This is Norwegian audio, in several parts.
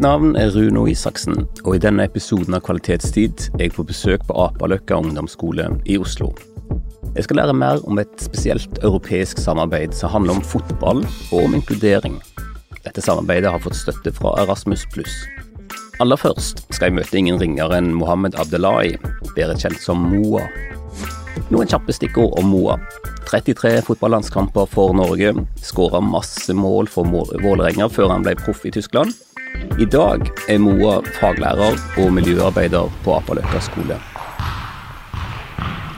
Mitt navn er Runo Isaksen, og i denne episoden av Kvalitetstid er jeg på besøk på Apaløkka ungdomsskole i Oslo. Jeg skal lære mer om et spesielt europeisk samarbeid som handler om fotball og om inkludering. Dette samarbeidet har fått støtte fra Erasmus+. Aller først skal jeg møte ingen ringere enn Mohammed Abdelahi, bedre kjent som Moa. Noen kjappe stikkord om Moa. 33 fotballandskamper for Norge, skåra masse mål for Vålerenga før han ble proff i Tyskland. I dag er Moa faglærer og miljøarbeider på Apaløkka skole.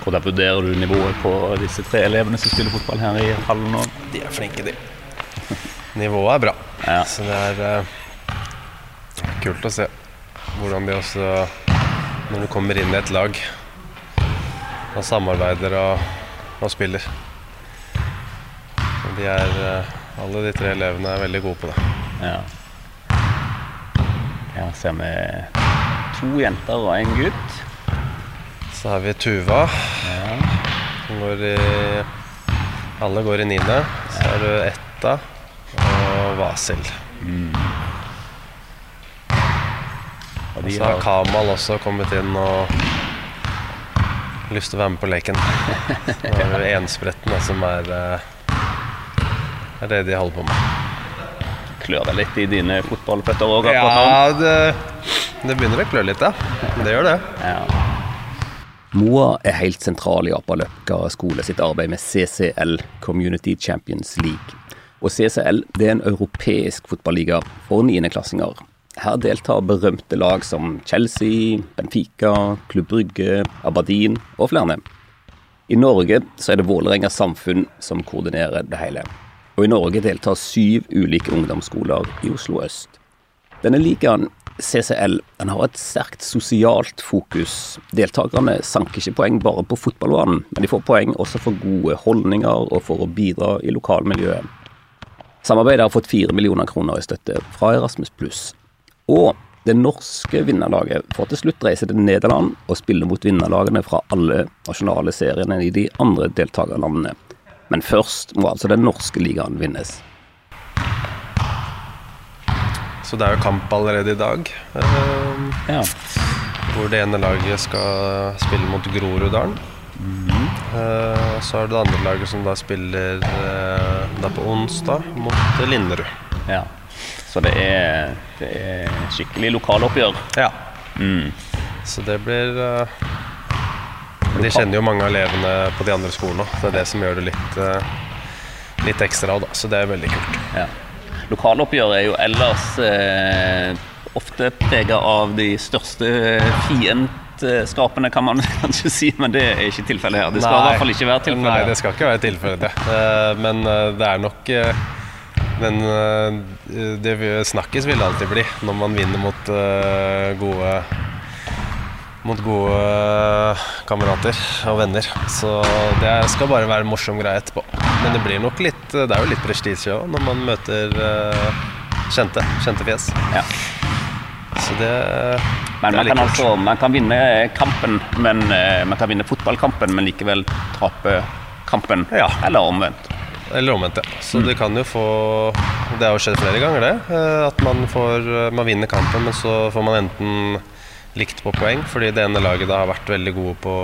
Hvordan vurderer du nivået på disse tre elevene som spiller fotball her i hallen nå? De er flinke, de. Nivået er bra. Ja. Så det er uh, kult å se hvordan de også, når du kommer inn i et lag, og samarbeider og, og spiller. De er, uh, alle de tre elevene er veldig gode på det. Ja. Her ser vi to jenter og en gutt. Så har vi Tuva, ja. som går i Alle går i niende. Så har du Etta og Vasil. Mm. Og så har Kamal også kommet inn og lyst til å være med på leken. Så har du enspretten, som er, eh, er det de holder på med. Klør det litt i dine fotballføtter òg? Ja, det, det, begynner å klø litt, ja. Det gjør det. Ja. Moa er helt sentral i Apaløkka skole sitt arbeid med CCL, Community Champions League. Og CCL det er en europeisk fotballiga for niendeklassinger. Her deltar berømte lag som Chelsea, Benfica, Klubb Brygge, Aberdeen og flere. I Norge så er det Vålerenga samfunn som koordinerer det hele. Og i Norge deltar syv ulike ungdomsskoler i Oslo øst. Denne ligaen CCL den har et sterkt sosialt fokus. Deltakerne sanker ikke poeng bare på fotballbanen, men de får poeng også for gode holdninger og for å bidra i lokalmiljøet. Samarbeidet har fått fire millioner kroner i støtte fra Erasmus+. Og det norske vinnerlaget får til slutt reise til Nederland og spille mot vinnerlagene fra alle nasjonale seriene i de andre deltakerlandene. Men først må altså den norske ligaen vinnes. Så det er jo kamp allerede i dag. Uh, ja. Hvor det ene laget skal spille mot Groruddalen. Mm -hmm. uh, så er det det andre laget som da spiller uh, da på onsdag mot Linderud. Ja. Så det er, det er skikkelig lokaloppgjør? Ja. Mm. Så det blir De kjenner jo mange av elevene på de andre skolene. Det er det som gjør det litt, litt ekstra, da. Så det er veldig kult. Ja. Lokaloppgjøret er jo ellers eh, ofte prega av de største fiendskapene, kan man kanskje si, men det er ikke tilfellet her. Det skal nei, i hvert fall ikke være tilfellet. Nei, det skal ikke være tilfellet, det. Uh, men uh, det er nok Men det snakkes vil det alltid bli når man vinner mot gode mot gode kamerater og venner. Så det skal bare være en morsom greie etterpå. Men det blir nok litt Det er jo litt prestisje òg når man møter uh, kjente, kjente fjes. Ja. Så det, men man kan, altså, man kan vinne kampen, men man kan vinne fotballkampen, men likevel tape kampen. Ja. Eller omvendt. Eller omvendt, ja. Så mm. det kan jo få Det har jo skjedd flere ganger, det. At man, får, man vinner kampen, men så får man enten likt på poeng, fordi det ene laget da har vært veldig gode på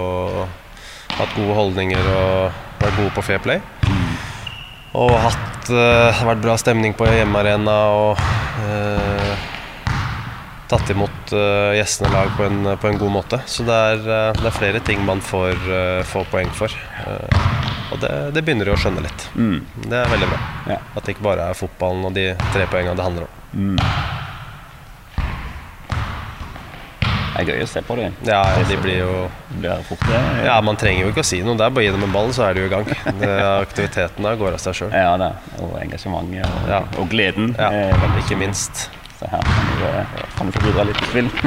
Hatt gode holdninger og vært gode på fair play. Og hatt uh, vært bra stemning på hjemmearena og uh, tatt imot uh, gjestene lag på en, på en, god måte. Så det er, det er flere ting man får, får poeng for. og det, det, begynner de å skjønne litt. Mm. Det er veldig bra. Ja. At det ikke bare er fotballen og de tre poengene det handler om. Mm. Det er gøy å se på dem. Ja, de blir jo blir fort, ja. ja, man trenger jo ikke å si noe. Det er bare å gi dem en ball, så er de jo i gang. aktiviteten der går av seg sjøl. Ja, det. Og engasjementet og, ja. og gleden. Ja, ikke minst. Så her kan du, kan du få bidra litt til spill.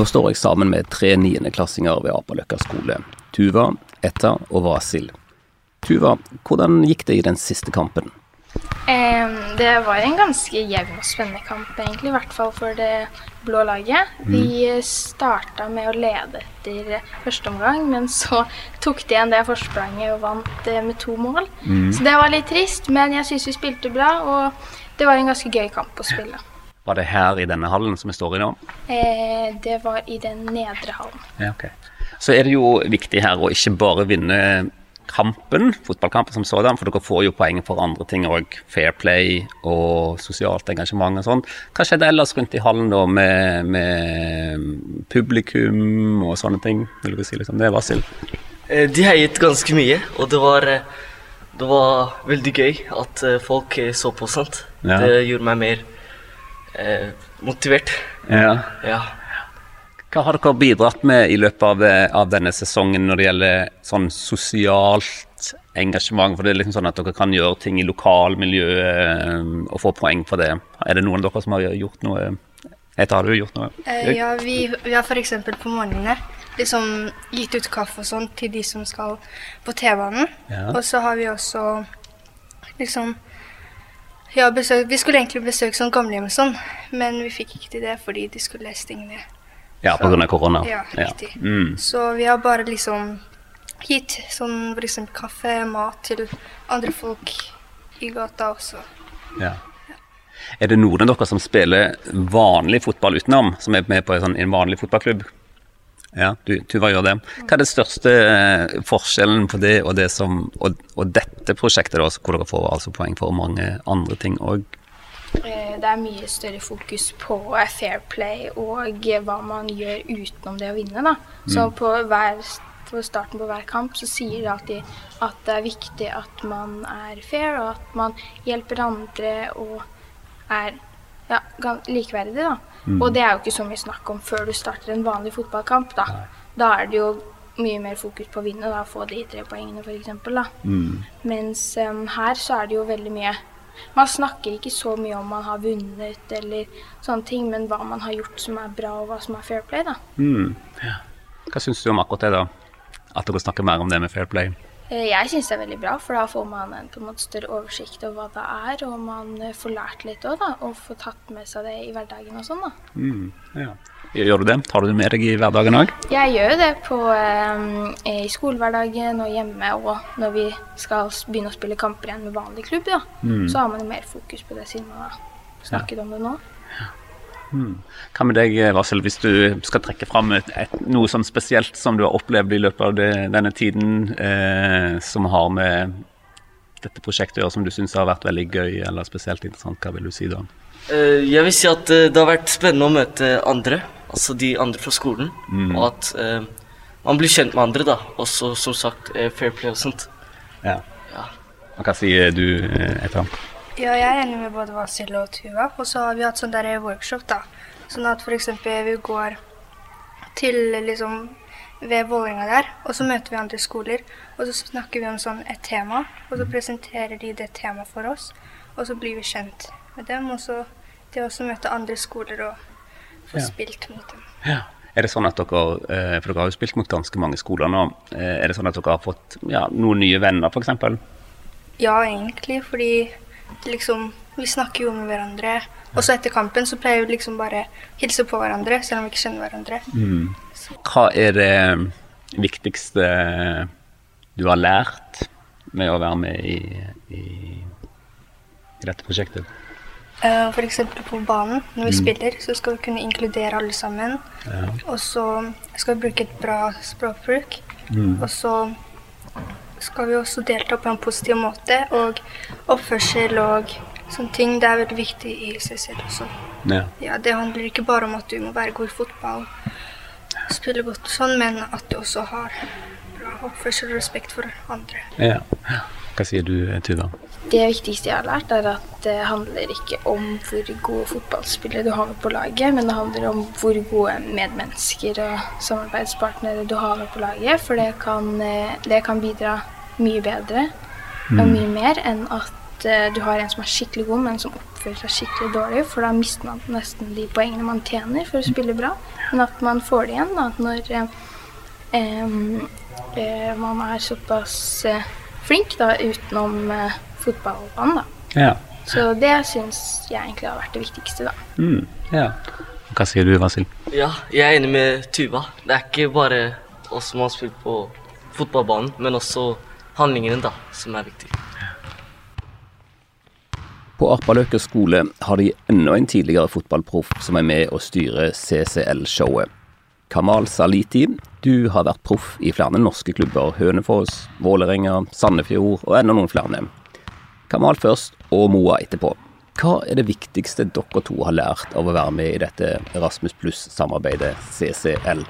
Nå står jeg sammen med tre niendeklassinger ved Apaløkka skole. Tuva, Etta og Vasil. Tuva, hvordan gikk det i den siste kampen? Det var en ganske jevn og spennende kamp, egentlig. I hvert fall for det blå laget. Vi starta med å lede etter første omgang, men så tok de igjen det forspranget og vant eh, med to mål. Så det var litt trist, men jeg syns vi spilte bra, og det var en ganske gøy kamp å spille. Var det her i denne hallen som vi står i nå? Eh, det var i den nedre hallen. Ja, okay. Så er det jo viktig her å ikke bare vinne kampen, fotballkampen som sådan, for dere får jo poeng for andre ting òg. Fair play og sosialt engasjement og sånn. Hva skjedde ellers rundt i hallen da med, med publikum og sånne ting? Vil du si litt om det, Vasil? Eh, De heiet ganske mye, og det var, eh, det var veldig gøy at eh, folk så på sant. Ja. Det gjorde meg mer eh, motivert. Ja. Ja. Hva har dere bidratt med i løpet av, av denne sesongen når det gjelder sånn sosialt engasjement? For det er liksom sånn at dere kan gjøre ting i lokalmiljøet eh, og få poeng for det. Er det noen av dere som har gjort noe? Eta, har du gjort noe? Eh, ja, vi, vi har f.eks. på morgenene liksom gitt ut kaffe og sånn til de som skal på T-banen. Ja. Og så har vi også liksom ja, besøk, Vi skulle egentlig besøke sånn gamlehjem og sånn, men vi fikk ikke til det fordi de skulle stenge ned. Ja, pga. korona? Ja, riktig. Mm. Så vi har bare liksom gitt sånn f.eks. kaffe, mat til andre folk i gata også. Ja. Er det noen av dere som spiller vanlig fotball utenom, som er med på en, sånn, en vanlig fotballklubb? Ja, du, Tuva gjør det. Hva er den største eh, forskjellen på det og det som og, og dette prosjektet, da, hvor dere får altså poeng for mange andre ting òg? Eh, Det er mye større fokus på fair play og hva man gjør utenom det å vinne. Da. Så på, hver, på starten på hver kamp så sier de alltid at det er viktig at man er fair, og at man hjelper andre og er ja, likeverdig. Da. Og det er jo ikke så mye snakk om før du starter en vanlig fotballkamp. Da, da er det jo mye mer fokus på å vinne, da, få de tre poengene f.eks. Mm. Mens um, her så er det jo veldig mye Man snakker ikke så mye om man har vunnet eller sånne ting, men hva man har gjort som er bra, og hva som er fair play, da. Mm. Ja. Hva syns du om akkurat det, da? At dere snakker mer om det med fair play? Eh, Jeg syns det er veldig bra, for da får man en på en måte større oversikt over hva det er, og man eh, får lært litt òg, da, og får tatt med seg det i hverdagen og sånn, da. Mm. Ja. Gjør du det? Tar du det med deg i hverdagen òg? Jeg gjør det på, eh, i skolehverdagen og hjemme, og når vi skal begynne å spille kamper igjen med vanlig klubb, da, så har man jo mer fokus på det siden man har snakket om det nå. Hva med deg, Vassel, hvis du skal trekke fram et, et, noe sånn spesielt som du har opplevd i løpet av det, denne tiden, eh, som har med dette prosjektet å gjøre, som du syns har vært veldig gøy eller spesielt interessant, hva vil du si da? Eh, Jeg vil si at eh, det har vært spennende å møte andre, altså de andre fra skolen. Og at eh, man blir kjent med andre, da. Også som sagt eh, fair play og sånt. Ja. Ja. Og hva sier du, eh, Ja, jeg er enig med både Vasil og Tuva. Og så har vi hatt sånn der workshop, da. Sånn at f.eks. vi går til liksom ved Vålerenga der, og så møter vi andre skoler. Og så snakker vi om sånn et tema, og så presenterer de det temaet for oss. Og så blir vi kjent med dem, og så det å også møte andre skoler og få Ja. spilt mot dem. Ja. Er det sånn at dere, eh, for dere har jo spilt mot ganske mange skoler nå, eh, er det sånn at dere har fått ja, noen nye venner f.eks.? Ja, egentlig, fordi liksom Vi snakker jo med hverandre. Og så etter kampen så pleier vi liksom bare hilse på hverandre, selv om vi ikke kjenner hverandre. Hva er det viktigste du har lært med å være med i, i, i dette prosjektet? Uh, F.eks. på banen, når vi spiller, så skal vi kunne inkludere alle sammen. Og så skal vi bruke et bra språkbruk. Og så skal vi også delta på en positiv måte. Og oppførsel og sånne ting, det er veldig viktig i seg selv også. Ja. Ja, det handler ikke bare om at du må være god i fotball, spille godt og sånn, men at du også har bra oppførsel og respekt for andre. ja. Hva sier du, Tuva? Det viktigste jeg har lært, er at det handler ikke om hvor gode fotballspillere du har med på laget, men det handler om hvor gode medmennesker og samarbeidspartnere du har med på laget. For det kan, eh, det kan bidra mye bedre og mye mer enn at eh, du har en som er skikkelig god, men som oppfører seg skikkelig dårlig. For da mister man nesten de poengene man tjener for å spille bra. Men at man får det igjen da, når eh, eh, man er såpass eh, flink da, utenom eh, fotballbanen. Da. Ja. Så det syns jeg egentlig har vært det viktigste, da. Mm. ja. Hva sier du, Vasil? Ja, jeg er enig med Tuva. Det er ikke bare oss som har spilt på fotballbanen, men også handlingene da, som er viktig. På Arpaløkka skole har de enda en tidligere fotballproff som er med å styre CCL-showet. Kamal Saliti, du har vært proff i flere norske klubber. Hønefoss, Vålerenga, Sandefjord og enda noen flere. Kamal først, og Moa etterpå. Hva er det viktigste dere to har lært av å være med i dette Erasmus pluss-samarbeidet CCL?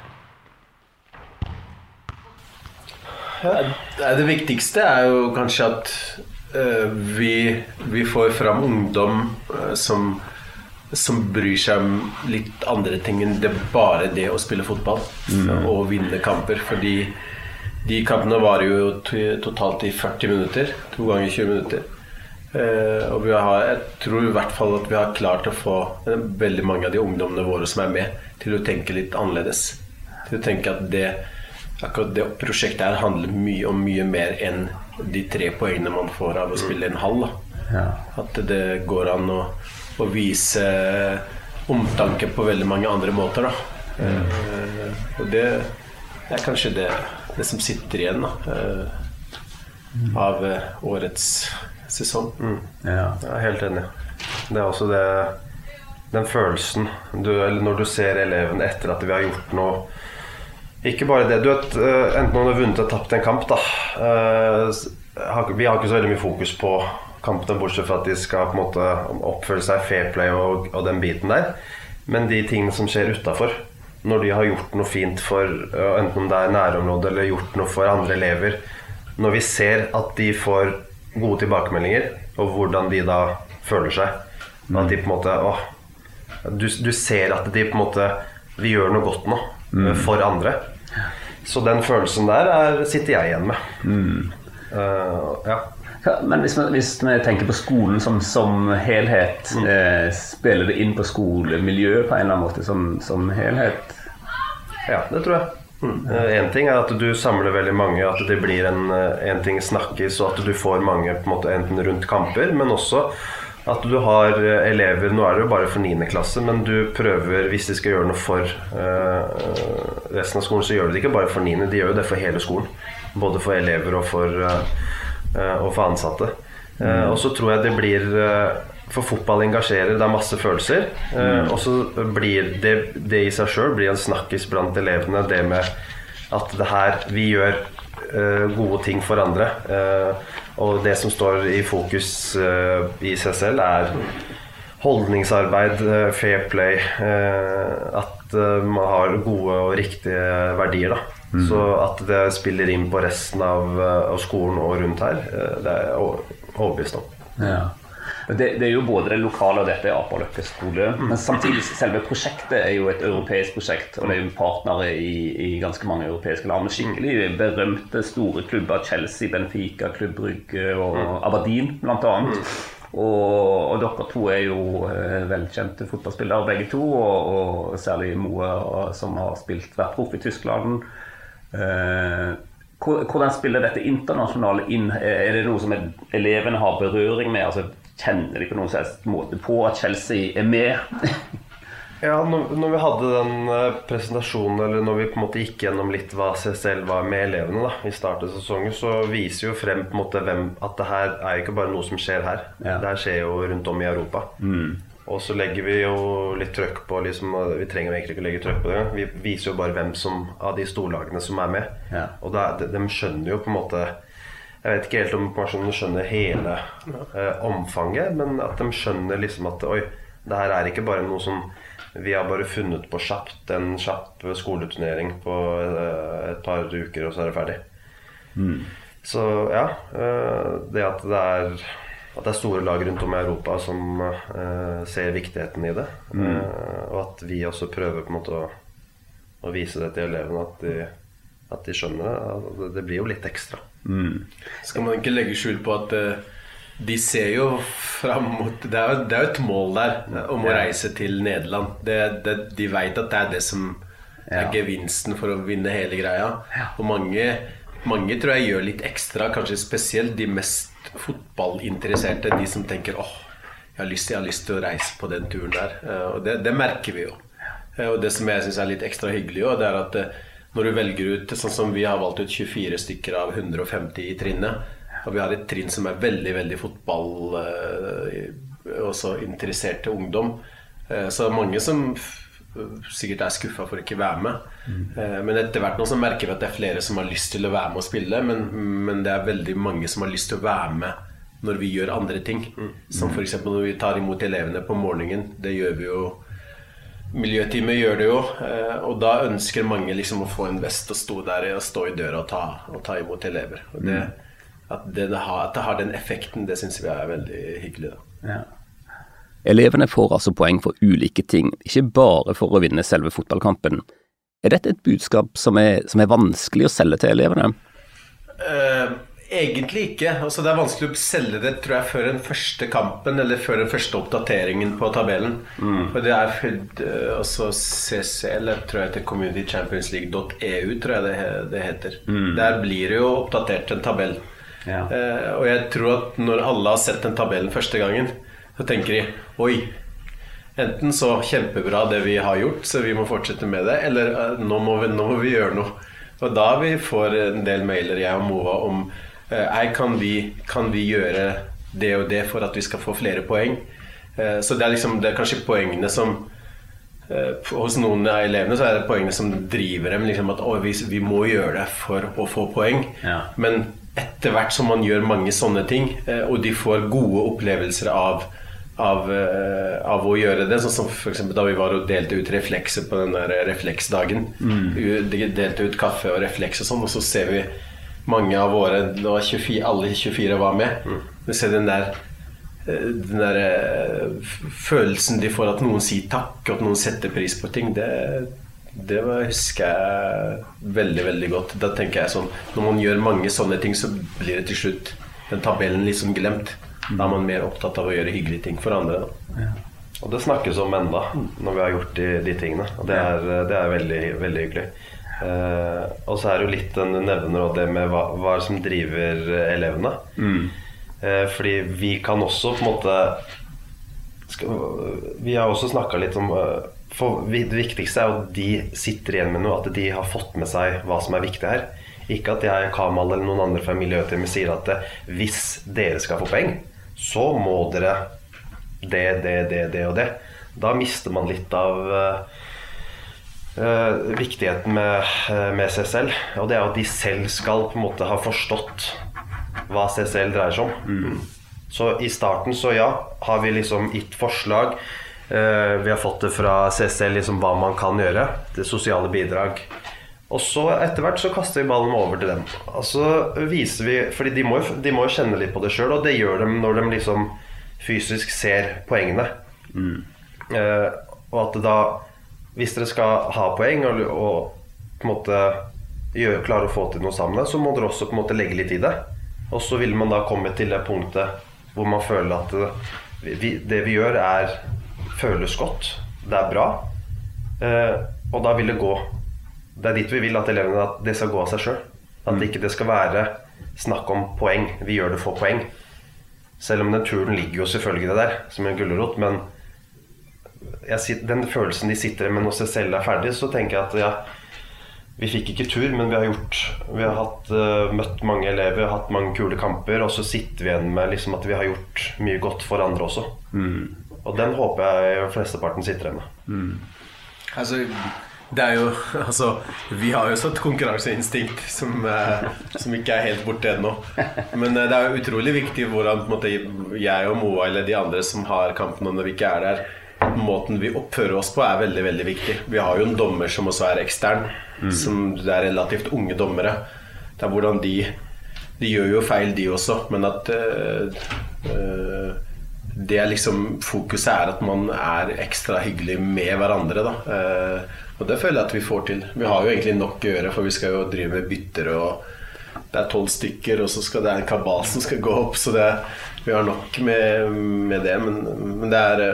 Det viktigste er jo kanskje at uh, vi, vi, får fram ungdom uh, som, som bryr seg om litt andre ting enn det bare det å spille fotball mm. og vinne kamper. Fordi de kampene varer jo totalt i 40 minutter. To ganger 20 minutter. Uh, og vi har, jeg tror i hvert fall at vi har klart å få veldig mange av de ungdommene våre som er med, til å tenke litt annerledes. Til å tenke at det akkurat det prosjektet her handler mye om mye mer enn de tre poengene man får av å spille en halv. Ja. At det går an å, å, vise omtanke på veldig mange andre måter. Mm. Uh, og det er kanskje det, det som sitter igjen da, uh, av årets sesong. Mm. Ja. Jeg er helt enig. Det er også det den følelsen du, når du ser eleven etter at vi har gjort noe ikke bare det. Du vet, eh, enten om du har vunnet eller tapt en kamp, da. Eh, vi har ikke så veldig mye fokus på kampene, bortsett fra at de skal på en måte oppføre seg fair play og, og den biten der. Men de tingene som skjer utafor, når de har gjort noe fint for eh, enten om det er nærområdet eller gjort noe for andre elever, når vi ser at de får gode tilbakemeldinger, og hvordan de da føler seg At de på en måte å, du, du ser at de på en måte Vi gjør noe godt nå mm. for andre. Så den følelsen der er, sitter jeg igjen med. Mm. Uh, ja. Ja, men hvis vi, hvis vi, tenker på skolen som, som helhet, mm. eh, spiller det inn på skolemiljøet på en eller annen måte som, som helhet? Ja, det tror jeg. Mm. En ting er at du samler veldig mange, at det blir en, eh, en ting snakkes, og at du får mange på en måte enten rundt kamper, men også at du har eh, elever Nå er det jo bare for 9. klasse, men du prøver, hvis de skal gjøre noe for uh, resten av skolen, så gjør de det ikke bare for 9., de gjør jo det for hele skolen. Både for elever og for, uh, og for ansatte. Uh, og så tror jeg det blir For fotball engasjerer, det er masse følelser. Mm. Og så blir det, det i seg sjøl blir en snakkis blant elevene, det med at det her Vi gjør gode ting for andre. Og det som står i fokus i seg selv, er holdningsarbeid, fair play. At man har gode og riktige verdier. da. Mm. Så at det spiller inn på resten av, skolen og rundt her, det er overbevist om. Ja. Det, det, er jo både det lokale og dette er Apaløkke skole. Men samtidig, selve prosjektet er jo et europeisk prosjekt. Og det er jo partnere i, i ganske mange europeiske land. Skikkelig berømte store klubber. Chelsea, Benfica, Klubb Brygge og Aberdeen bl.a. Og, og dere to er jo eh, velkjente fotballspillere begge to. Og, og særlig Moe, som har spilt, vært proff i Tyskland. Eh, hvordan spiller dette internasjonale inn? Er det noe som elevene har berøring med? Altså, kjenner de på noen slags måte på at Chelsea er med? ja, når, vi hadde den uh, presentasjonen, eller når vi på en måte gikk gjennom litt hva CSL var med elevene da, i starten av sesongen, så viser jo frem på en måte hvem, at det her er ikke bare noe som skjer her. Ja. Det her skjer jo rundt om i Europa. Mm. Og så legger vi jo litt trøkk på liksom, Vi trenger egentlig ikke å legge trøkk på det. Vi viser jo bare hvem som, av de storlagene som er med. Ja. Og da, de, de skjønner jo på en måte jeg vet ikke helt om personene skjønner hele eh, omfanget, men at de skjønner liksom at oi, det her er ikke bare noe som vi har bare funnet på kjapt. En kjapp skoleturnering på eh, et par uker, og så er det ferdig. Mm. Så ja. Eh, det at det er at det er store lag rundt om i Europa som uh, ser viktigheten i det. Mm. Uh, og at vi også prøver på en måte å, å vise det til elevene, at de, at de skjønner det. Det, det blir jo litt ekstra. Mm. Skal man ikke legge skjul på at uh, de ser jo fram mot Det er det er jo et mål der om å reise til Nederland. Det, det, de veit at det er det som er gevinsten for å vinne hele greia. Og mange, mange tror jeg gjør litt ekstra, kanskje spesielt de mest fotballinteresserte, de som tenker åh, jeg har, lyst, jeg har lyst til å reise på den turen der. Eh, og det, det merker vi jo. Eh, og det som jeg syns er litt ekstra hyggelig, jo, det er at eh, når du velger ut Sånn som vi har valgt ut 24 stykker av 150 i trinnet. Og vi har et trinn som er veldig, veldig fotball også interesserte ungdom. Så er det mange som sikkert er skuffa for ikke å være med. Mm. Men etter hvert nå så merker vi at det er flere som har lyst til å være med og spille. Men, men det er veldig mange som har lyst til å være med når vi gjør andre ting. Mm. Som f.eks. når vi tar imot elevene på morgenen. Det gjør vi jo Miljøteamet gjør det jo, eh, og da ønsker mange liksom å få en vest og stå der og stå i døra og ta, og ta imot elever. Og det, mm. at, det, har, at, det, har, den effekten, det syns vi er veldig hyggelig. da Ja. Elevene får altså poeng for ulike ting, ikke bare for å vinne selve fotballkampen. Er dette et budskap som er, som er vanskelig å selge til elevene? Uh, Egentlig ikke. Altså, det er vanskelig å selge det tror jeg, før den første kampen eller før den første oppdateringen på tabellen. Mm. For det er uh, altså CCL, tror jeg heter communitychampionsleague.eu, tror jeg det, det heter. Mm. Der blir det jo oppdatert en tabell. Ja. Uh, og jeg tror at når alle har sett den tabellen første gangen, så tenker de oi. Enten så kjempebra det vi har gjort, så vi må fortsette med det, eller uh, nå, må vi, nå må vi gjøre noe. Og da vi får en del mailer, jeg og Moa, om Eh, kan vi, kan vi gjøre det og det for at vi skal få flere poeng? Eh, så det er, liksom, det er kanskje poengene som eh, Hos noen av elevene så er det poengene som driver dem. Liksom at vi, vi, må gjøre det for å få poeng. Ja. Men etter hvert som man gjør mange sånne ting, og de får gode opplevelser av, av, av å gjøre det, sånn som f.eks. da vi var og delte ut reflekser på den der refleksdagen. Mm. Delte ut kaffe og refleks og sånn, og så ser vi mange av våre 24, Alle 24 var med. Mm. Vi ser den der eh, den der eh, følelsen de får at noen sier takk, at noen setter pris på ting, det, det husker jeg veldig, veldig godt. Da tenker jeg sånn Når man gjør mange sånne ting, så blir det til slutt den tabellen liksom glemt. Da er man mer opptatt av å gjøre hyggelige ting for andre. Ja. Og det snakkes om enda når vi har gjort de, de tingene. Og det er, det er veldig, veldig hyggelig. Uh, og så er det jo litt den nevner det med hva, hva som driver eh, elevene. Mm. Uh, fordi vi kan også på en måte skal, Vi har også snakka litt om uh, for Det viktigste er jo at de sitter igjen med noe, at de har fått med seg hva som er viktig her. Ikke at jeg, Kamal eller noen andre fra miljøteamet sier at hvis dere skal få poeng, så må dere det, det, det, det og det. Da mister man litt av Uh, viktigheten med, uh, med, CCL. Og det er at de selv skal på en måte ha forstått hva CCL dreier seg om. Mm. Så i starten så ja, har vi liksom gitt forslag. Uh, vi har fått det fra CCL liksom hva man kan gjøre. Det sosiale bidrag. Og så etter hvert så kaster vi ballen over til dem. Og så viser vi Fordi de må, de må kjenne litt på det sjøl, og det gjør de når de liksom fysisk ser poengene. Mm. og at da hvis dere skal ha poeng og, og på en måte gjøre, klare å få til noe sammen, så må dere også på en måte legge litt i det. Og så vil man da komme til det punktet hvor man føler at det vi, det vi gjør, er føles godt. Det er bra. Eh, og da vil det gå. Det er dit vi vil at elevene at det skal gå av seg sjøl. At det ikke det skal være snakk om poeng. Vi gjør det for poeng. Selv om den turen ligger jo selvfølgelig der som en gulrot. Men jeg, den følelsen de sitter med når selv er ferdig, så tenker jeg at ja, vi fikk ikke tur, men vi har gjort Vi har hatt, uh, møtt mange elever, hatt mange kule kamper, og så sitter vi igjen med liksom at vi har gjort mye godt for andre også. Mm. Og den håper jeg flesteparten sitter igjen med. Mm. Altså, det er jo Altså, vi har jo sånn konkurranseinstinkt som, uh, som ikke er helt borte ennå. Men uh, det er jo utrolig viktig hvordan måte, jeg og Moa eller de andre som har kampen når vi ikke er der, måten vi oppfører oss på, er veldig veldig viktig. Vi har jo en dommer som også er ekstern, mm. som det er relativt unge dommere. Det er hvordan de De gjør jo feil, de også, men at uh, uh, det er liksom Fokuset er at man er ekstra hyggelig med hverandre, da. Uh, og det føler jeg at vi får til. Vi har jo egentlig nok å gjøre, for vi skal jo drive med bytter og det er tolv stykker, og så skal det er en kabal som skal gå opp. Så det, vi har nok med, med det. Men, men det er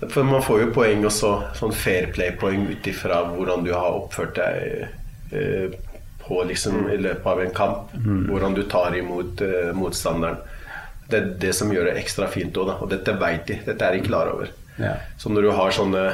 for man får jo poeng også, sånn fair play-poeng ut ifra hvordan du har oppført deg eh, på liksom, i løpet av en kamp. Mm. Hvordan du tar imot eh, motstanderen. Det er det som gjør det ekstra fint òg, og dette veit de. Dette er de klar over. Ja. Så når du har sånne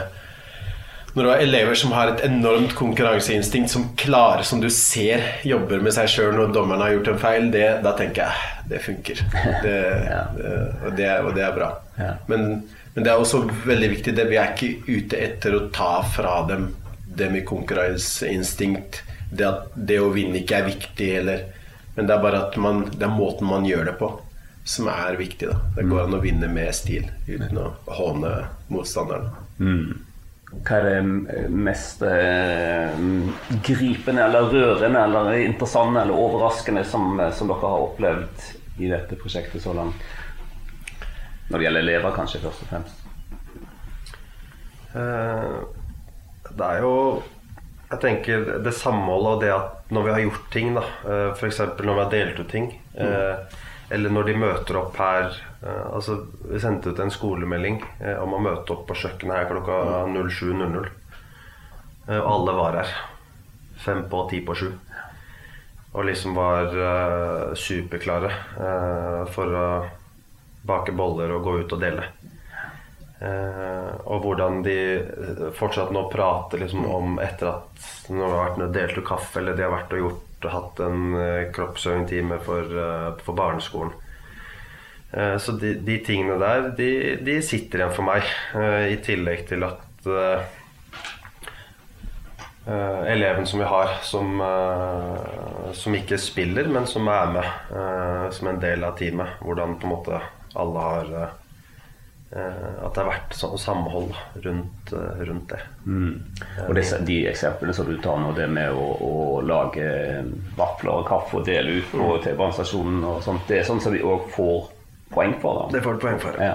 når du har elever som har et enormt konkurranseinstinkt, som klarer, som du ser jobber med seg sjøl når dommeren har gjort en feil, det, da tenker jeg det funker. Det, Ja. det, og, det, og det er bra. Ja. Men, men det er også veldig viktig det, Vi er ikke ute etter å ta fra dem det med konkurranseinstinkt. Det at det å vinne ikke er viktig, eller Men det er bare at man, det er måten man gjør det på, som er viktig. da Det går an å vinne med stil uten å håne motstanderen. Hva er det mest eh, gripende eller rørende eller interessante eller overraskende som, som dere har opplevd i dette prosjektet så langt? Når det gjelder elever, kanskje først og fremst. Eh, Det er jo Jeg tenker det samholdet og det at når vi har gjort ting, da F.eks. når vi har delt ut ting, eh, eller når de møter opp her eh, Altså, vi sendte ut en skolemelding eh, om å møte opp på kjøkkenet her klokka 07.00. Eh, Og alle var her. Fem på, ti på sju. Og liksom var uh, superklare uh, for å bake boller og gå ut og dele. Uh, og hvordan de fortsatt nå prater liksom om etter at når det har vært delt ut kaffe, eller de har vært og gjort, hatt en uh, kroppsøvingtime for, eh, for barneskolen. Eh, så de, de tingene der, de, de sitter igjen for meg. eh, I tillegg til at eh, eh, eleven som vi har, som, uh, som ikke spiller, men som er med uh, som en del av teamet. Hvordan på en måte alle har eh, eh, At det har vært sånn samhold rundt, eh, rundt det. Og disse, de eksemplene som du tar nå, det med å, å lage vafler og kaffe og dele ut på T-banestasjonen og sånt, det er sånn som vi òg får poeng for. da. Det får du poeng for. Ja.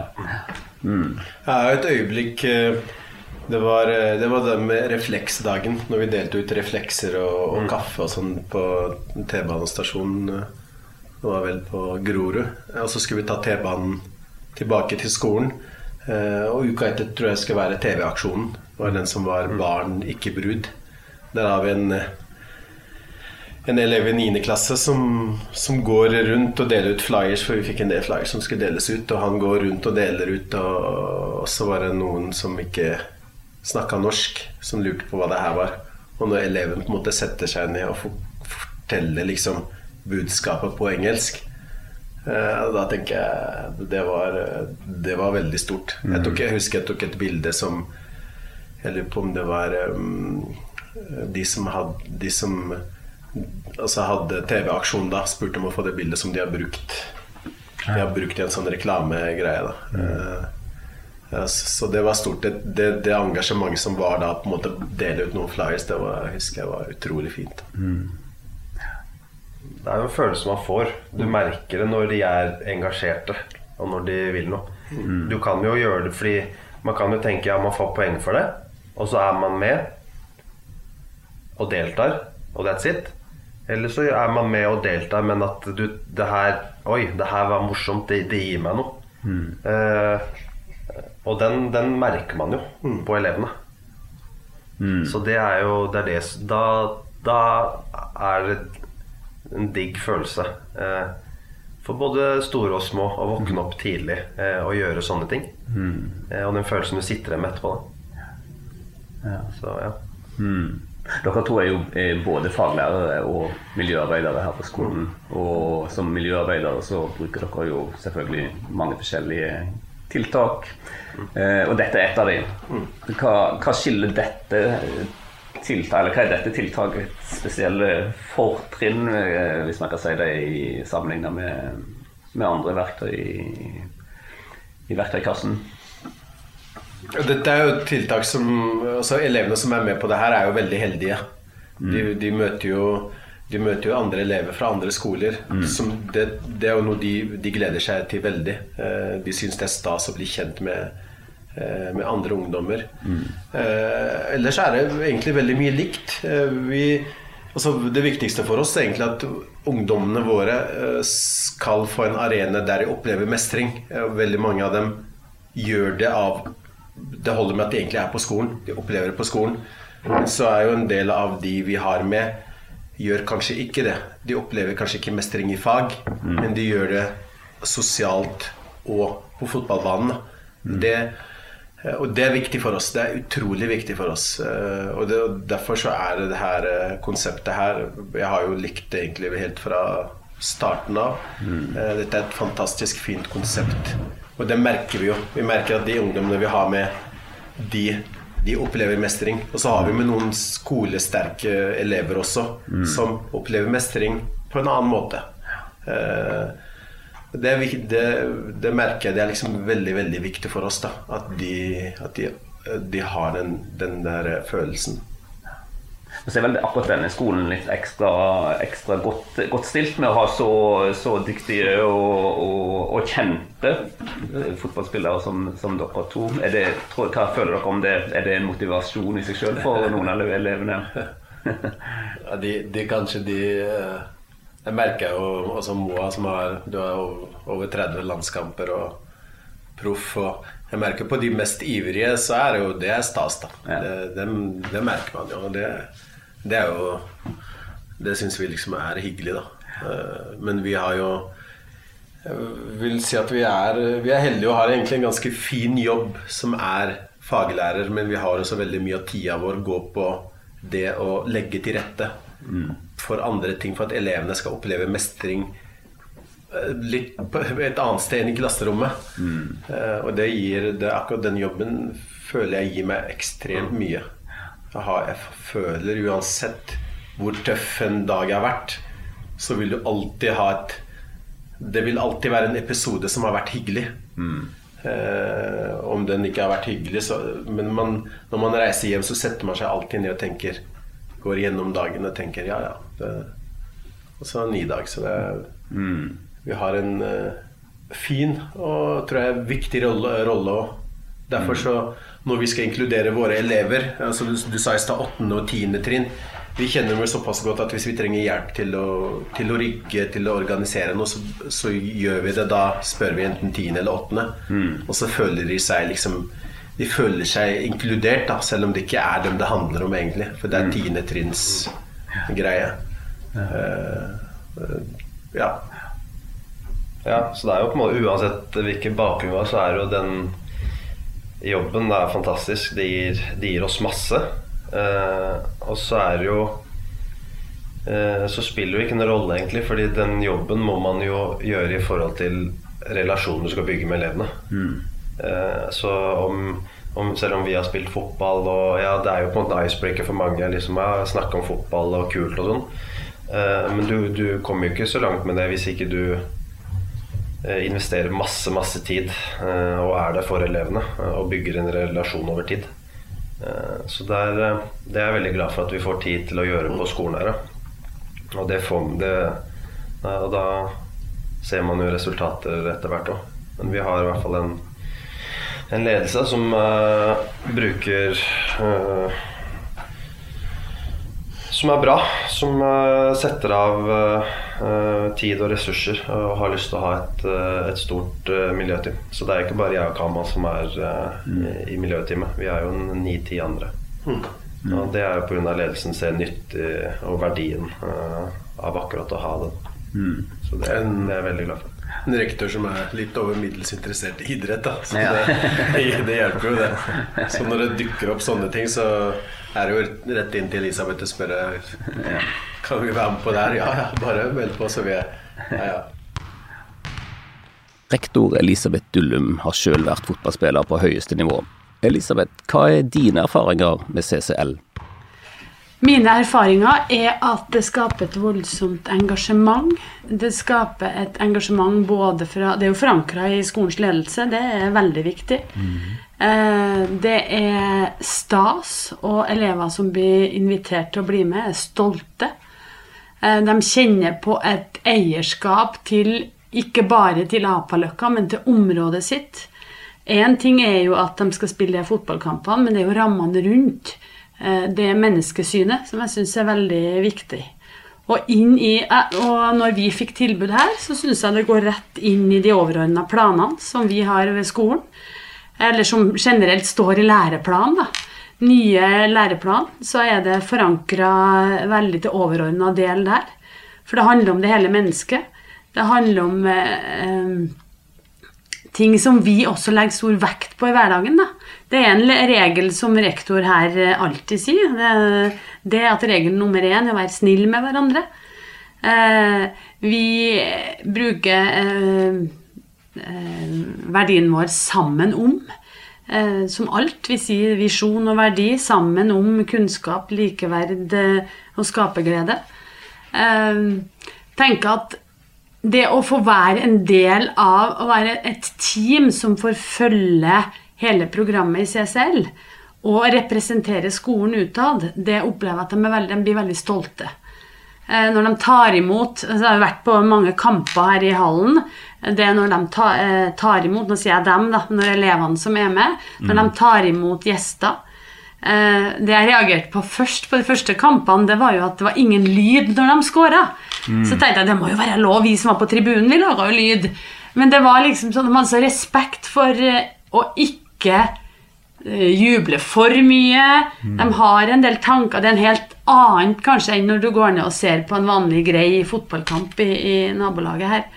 Mm. Ja, et øyeblikk eh, det var, eh, det var den med refleksdagen, når vi delte ut reflekser og, og kaffe og sånn på T-banestasjonen. eh, Det var vel på Grorud. Og så skulle vi ta T-banen tilbake til skolen. Eh, Og uka etter tror jeg skal være TV-aksjonen. Var den som var barn, ikke brud. Der har vi en eh, en elev i 9. klasse som, som går rundt og deler ut flyers, for vi fikk en del flyers som skulle deles ut, og han går rundt og deler ut, og, og så var det noen som ikke snakka norsk, som lurte på hva det her var. Og når eleven på en måte setter seg ned og for- forteller liksom budskapet på engelsk, da tenker jeg det var, det var veldig stort. Jeg, tok, jeg husker jeg tok et bilde som Jeg lurer på om det var um, de som hadde altså hadde TV-aksjon da, spurte om å få det bildet som de har brukt. De har brukt i en sånn reklamegreie. da Eh, ja, så det var stort. Det, det, det engasjementet som var da, på en måte dele ut noen flyers, det var, jeg husker jeg var utrolig fint. Det er jo en følelse man får. Du merker det når de er engasjerte, og når de vil noe. Du kan jo gjøre det fordi man kan jo tenke ja, man får poeng for det, og så er man med og deltar, og that's it. Eller så er man med og deltar, men at du det her Oi, det her var morsomt. Det, det gir meg noe. Eh, og den, den merker man jo på elevene. Så det er jo det er det, da, da er det en digg følelse. Eh, for både store og små å våkne opp tidlig eh, og gjøre sånne ting. Eh, og den følelsen du sitter igjen med etterpå. Ja. Så ja. Dere to er jo både faglærere og miljøarbeidere her på skolen. Og som miljøarbeidere så bruker dere jo selvfølgelig mange forskjellige tiltak. Eh, og dette er et av dem. Hva, hva skiller dette tiltak, eller hva er dette tiltakets spesielle fortrinn, eh, hvis man kan si det, i sammenlignet med, med andre verktøy i, i verktøykassen? Dette er jo et tiltak som altså Elevene som er med på det her, er jo veldig heldige. De, de, møter jo, de møter jo andre elever fra andre skoler. Som det, det er jo noe de, de gleder seg til veldig. Eh, De syns det er stas å bli kjent med, eh, med andre ungdommer. Eh, Ellers er det egentlig veldig mye likt. Eh, Vi, altså det viktigste for oss er egentlig at ungdommene våre eh, skal få en arena der de opplever mestring. Eh, Veldig mange av dem gjør det av det holder med at de egentlig er på skolen. De opplever det på skolen. Så er jo en del av de vi har med, gjør kanskje ikke det. De opplever kanskje ikke mestring i fag, men de gjør det sosialt og på fotballbanen. Det, eh, og det er viktig for oss. Det er utrolig viktig for oss. Eh, og, det, og derfor så er det her eh, konseptet her Jeg har jo likt det egentlig helt fra starten av. Mm. Dette er et fantastisk fint konsept. Og det merker vi jo. Vi merker at de ungdommene vi har med, de, de opplever mestring. Og så har vi med noen skolesterke elever også, som opplever mestring på en annen måte. Eh, det, er, det, det merker jeg det er liksom veldig veldig viktig for oss. da At de, at de, de har den, den der følelsen. Så er vel akkurat denne skolen litt ekstra, ekstra godt, godt stilt med å ha så, så dyktige og, og, og kjente eh, fotballspillere som, som dere to. Er det, tror, hva føler dere om det? Er det en motivasjon i seg sjøl for noen av elevene? Ja, de, de kanskje de eh, Jeg merker jo også Moa, som har Du har over- over 30 landskamper og proff. Og jeg merker på de mest ivrige, så er det jo det er stas, da. Ja. Det, det, det merker man jo. Det, det er jo Det syns vi liksom er hyggelig, da. Eh, Men vi har jo jeg vil si at vi er, vi er heldige og har egentlig en ganske fin jobb som er faglærer, men vi har også veldig mye av tida vår gå på det å legge til rette for andre ting, for at elevene skal oppleve mestring eh, litt på et annet sted enn i klasserommet. Mm. Og det gir det, akkurat den jobben føler jeg gir meg ekstremt mye. Jeg, har, jeg føler uansett hvor tøff en dag har vært, så vil du alltid ha et Det vil alltid være en episode som har vært hyggelig. Eh, om den ikke har vært hyggelig, så Men man, når man reiser hjem, så setter man seg alltid ned og tenker Går gjennom dagen og tenker ja, ja. Det, og så ni ny dag. Så det er Vi har en uh, fin og tror jeg viktig rolle, rolle også. Derfor så når vi skal inkludere våre elever altså du, du sa i stad 8. og 10. trinn Vi kjenner dem såpass godt at hvis vi trenger hjelp til å, til å rigge, til å organisere noe, så, så gjør vi det. Da spør vi enten 10. eller 8. Og så føler de seg liksom De føler seg inkludert, da, selv om det ikke er dem det handler om, egentlig. For det er 10. trinns greie. Eh, eh, ja. Ja, så det er jo på en måte Uansett hvilken bakgrunn vi har, så er jo den jobben det er fantastisk. Det gir, det gir oss masse. Eh, og så er det jo Så spiller det jo ikke noen rolle, egentlig, fordi den jobben må man jo gjøre i forhold til relasjonen du skal bygge med elevene. Eh, så om, om, selv om vi har spilt fotball og ja, Det er jo på en måte en icebreaker for mange liksom, ja, snakke om fotball og kult og sånn. Eh, men du, du kommer jo ikke så langt med det hvis ikke du eh, investerer masse, masse tid eh, og er der for elevene og bygger en relasjon over tid. Så det er, det er jeg veldig glad for at vi får tid til å gjøre på skolen her. Og det får det, Og da ser man jo resultater etter hvert òg. Men vi har i hvert fall en, en ledelse som uh, bruker eh, Som er bra. Som eh, setter av eh, tid og ressurser og har lyst til å ha et, eh, et stort eh, miljøteam. Så det er ikke bare jeg og Kama som er eh, i, i miljøteamet. Vi er jo ni-ti andre. Og det er jo pga. ledelsen ser nyttig og verdien eh, av akkurat å ha den. Så det, det er jeg veldig glad for. En rektor som er litt over middels interessert i idrett, da. Så Ja. det, det hjelper jo, det. Så når det dukker opp sånne ting, så er det jo rett inn til Elisabeth og spørre Kan vi være med på det her. Ja, ja, bare meld på, så vil jeg. Ja, ja. Rektor Elisabeth Dullum har sjøl vært fotballspiller på høyeste nivå. Elisabeth, hva er dine erfaringer med CCL? Mine erfaringer er at det skaper et voldsomt engasjement. Det skaper et engasjement både fra Det er jo forankra i skolens ledelse, det er veldig viktig. Eh, Det er stas, og elever som blir invitert til å bli med, er stolte. Eh, De kjenner på et eierskap til ikke bare til Apaløkka, men til området sitt. Én ting er jo at de skal spille fotballkampene, men det er jo rammene rundt. Eh, Det menneskesynet som jeg syns er veldig viktig. Og, i, eh, og når vi fikk tilbud her, så syns jeg det går rett inn i de overordna planene som vi har ved skolen. Eller som generelt står i læreplanen. da. Nye læreplan, så er det forankra veldig til overordna del der. For det handler om det hele mennesket. Det handler om eh, ting som vi også legger stor vekt på i hverdagen. Da. Det er en regel som rektor her eh, alltid sier. Det, er at regel nummer én er å være snill med hverandre. Eh, vi bruker eh, verdien vår sammen om. Som alt. Vi sier visjon og verdi sammen om kunnskap, likeverd og skaperglede. Eh, tenker at det å få være en del av å være et team som får følge hele programmet i CSL og representere skolen utad, det opplever jeg at de, er veldig, de blir veldig stolte. Eh, Når de tar imot altså Jeg har vært på mange kamper her i hallen. Det er når de ta, eh, tar imot Nå sier jeg dem, da. Når elevene som er med. Når de tar imot gjester. Eh, Det jeg reagerte på først på de første kampene, det var jo at det var ingen lyd når de scora. Så tenkte jeg det må jo være lov, vi som var på tribunen, vi laga jo lyd. Men det var liksom sånn, de hadde så respekt for å ikke eh, juble for mye. De har en del tanker. Det er en helt annet kanskje enn når du går ned og ser på en vanlig grei fotballkamp i, i nabolaget her.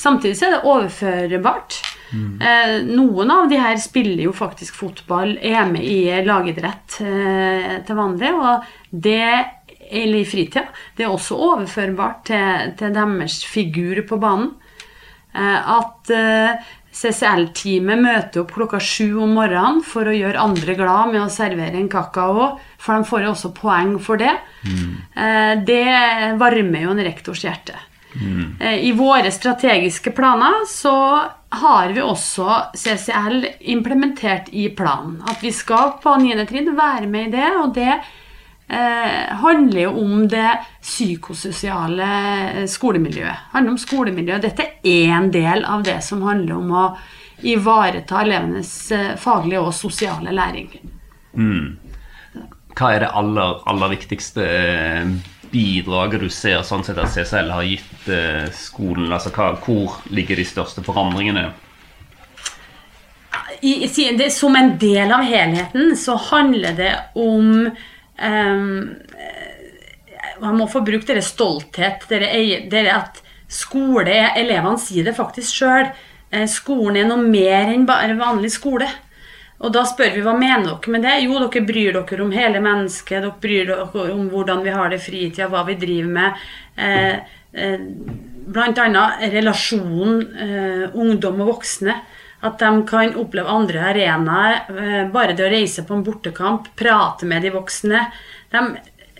Samtidig så er det overførbart. Eh, noen av de her spiller jo faktisk fotball, er med i lagidrett eh, til vanlig, og det eller i fritida. Det er også overførbart til, til deres figur på banen. Eh, at eh, CCL-teamet møter opp klokka sju om morgenen for å gjøre andre glad med å servere en kakao, for de får jo også poeng for det. Mm. det varmer jo en rektors hjerte. Mm. I våre strategiske planer så har vi også CCL implementert i planen. At vi skal på 9. trinn være med i det, og det eh, handler jo om det psykososiale eh, skolemiljøet. Handler om skolemiljøet. Dette er en del av det som handler om å ivareta elevenes eh, faglige og sosiale læring. Hva er det aller, aller viktigste eh, bidraget du ser sånn sett at CCL har gitt eh, skolen? Altså, hva, hvor ligger de største forandringene? i, som en del av helheten så handler det om Man må få brukt dere stolthet, dere, dere at skole Elevene sier det faktisk sjøl. Skolen er noe mer enn bare vanlig skole. Og da spør vi hva mener dere med det? Jo, dere bryr dere om hele mennesket. Dere bryr dere om hvordan vi har det i fritida, hva vi driver med. Eh, eh, annet relasjonen eh, ungdom og voksne. At de kan oppleve andre arenaer. Eh, bare det å reise på en bortekamp, prate med de voksne. De,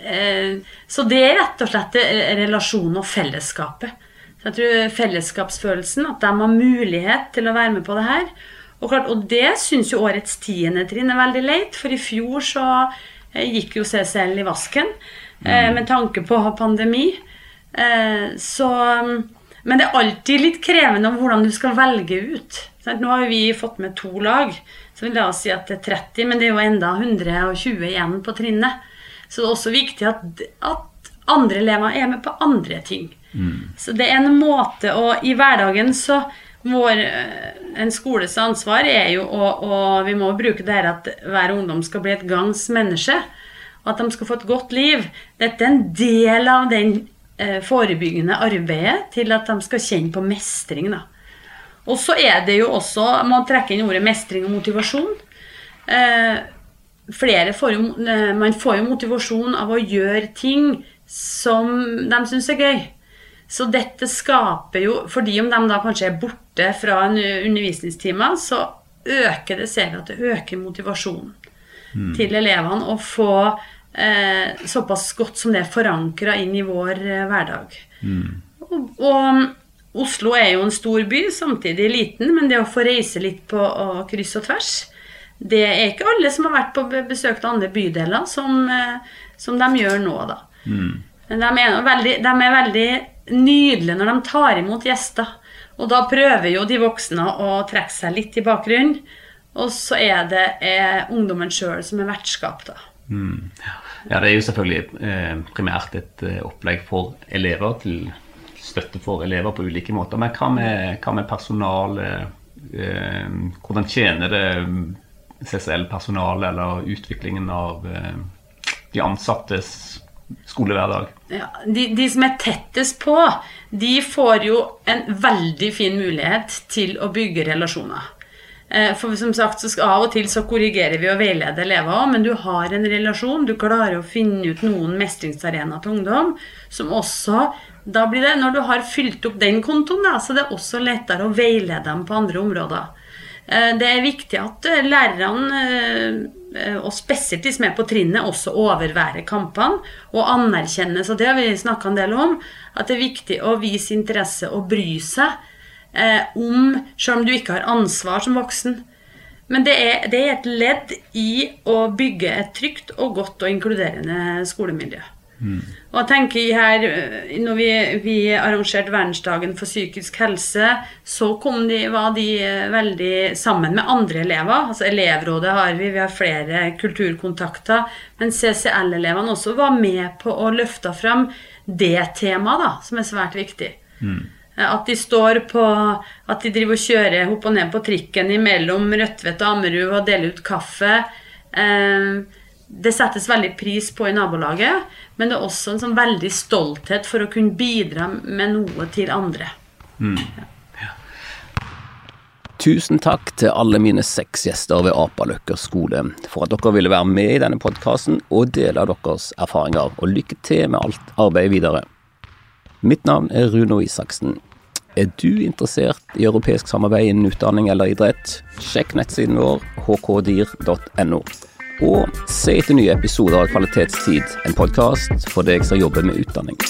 eh, så det er rett og slett eh, relasjonen og fellesskapet. Så jeg tror Fellesskapsfølelsen, at de har mulighet til å være med på det her. Og, klart, og det syns jo årets tiende trinn er veldig leit, for i fjor så gikk jo CCL i vasken eh, med tanke på pandemi. Eh, så Men det er alltid litt krevende om hvordan du skal velge ut. Sant? Nå har vi fått med to lag, så vil la oss si at det er 30, men det er jo enda 120 igjen på trinnet. Så det er også viktig at, at andre elever er med på andre ting. Så det er en måte å I hverdagen så vår, eh, En skoles ansvar er jo å, vi må bruke det her at hver ungdom skal bli et gangs menneske. Og at de skal få et godt liv. Dette er en del av den forebyggende arbeidet til at de skal kjenne på mestring. da. Og så er det jo også Man trekker inn ordet mestring og motivasjon. Eh, flere får jo, eh, man får jo motivasjon av å gjøre ting som de syns er gøy. Så dette skaper jo Fordi om de da kanskje er borte fra en undervisningstime, så øker det ser vi at det øker motivasjonen til elevene å få eh, såpass godt som det er forankra inn i vår eh, hverdag. Og, og Oslo er jo en stor by, samtidig liten, men det å få reise litt på og kryss og tvers Det er ikke alle som har vært på besøk til andre bydeler, som, eh, som de gjør nå, da. Men de er, veldig, de er veldig nydelige når de tar imot gjester. Og da prøver jo de voksne å trekke seg litt i bakgrunnen. Og så er det eh, ungdommen sjøl som er vertskap, da. Ja, Det er jo selvfølgelig eh, primært et eh, opplegg for elever, til støtte for elever på ulike måter. Men hva med, hva med personalet? Eh, hvordan tjener det CCL-personalet, eller utviklingen av eh, de ansattes skolehverdag? Ja, de, de som er tettest på, de får jo en veldig fin mulighet til å bygge relasjoner. Eh, For som sagt, så Av og til så korrigerer vi og veileder elever også, men du har en relasjon. Du klarer å finne ut noen mestringsarenaer til ungdom. Som også da blir det, Når du har fylt opp den kontoen, da, så det er også lettere å veilede dem på andre områder. Eh, Det er viktig at eh, lærerne, og spesielt de som er på trinnet, også overværer kampene og anerkjennes. Og det har vi snakka en del om. At det er viktig å vise interesse og bry seg eh, om Selv om du ikke har ansvar som voksen. Men det er, det er et ledd i å bygge et trygt og godt og inkluderende skolemiljø. Og jeg tenker her, øh, når vi, vi arrangerte verdensdagen for psykisk helse, så kom de, var de øh, veldig sammen med andre elever. Altså Elevrådet har vi, vi har flere kulturkontakter. Men CCL-elevene også var med på å løfte fram det temaet, da, som er svært viktig. Eh, At de står på At de driver og kjører opp og ned på trikken imellom Rødtvet og Ammerud og deler ut kaffe. Eh, det settes veldig pris på i nabolaget, men det er også en sånn veldig stolthet for å kunne bidra med noe til andre. Tusen takk til alle mine seks gjester ved Apaløkker skole for at dere ville være med i denne podkasten og dele deres erfaringer, og lykke til med alt arbeidet videre. Mitt navn er Runo Isaksen. Er du interessert i europeisk samarbeid innen utdanning eller idrett? Sjekk nettsiden vår hkdir.no. Og se etter nye episoder av Kvalitetstid, en podkast for deg som jobber med utdanning.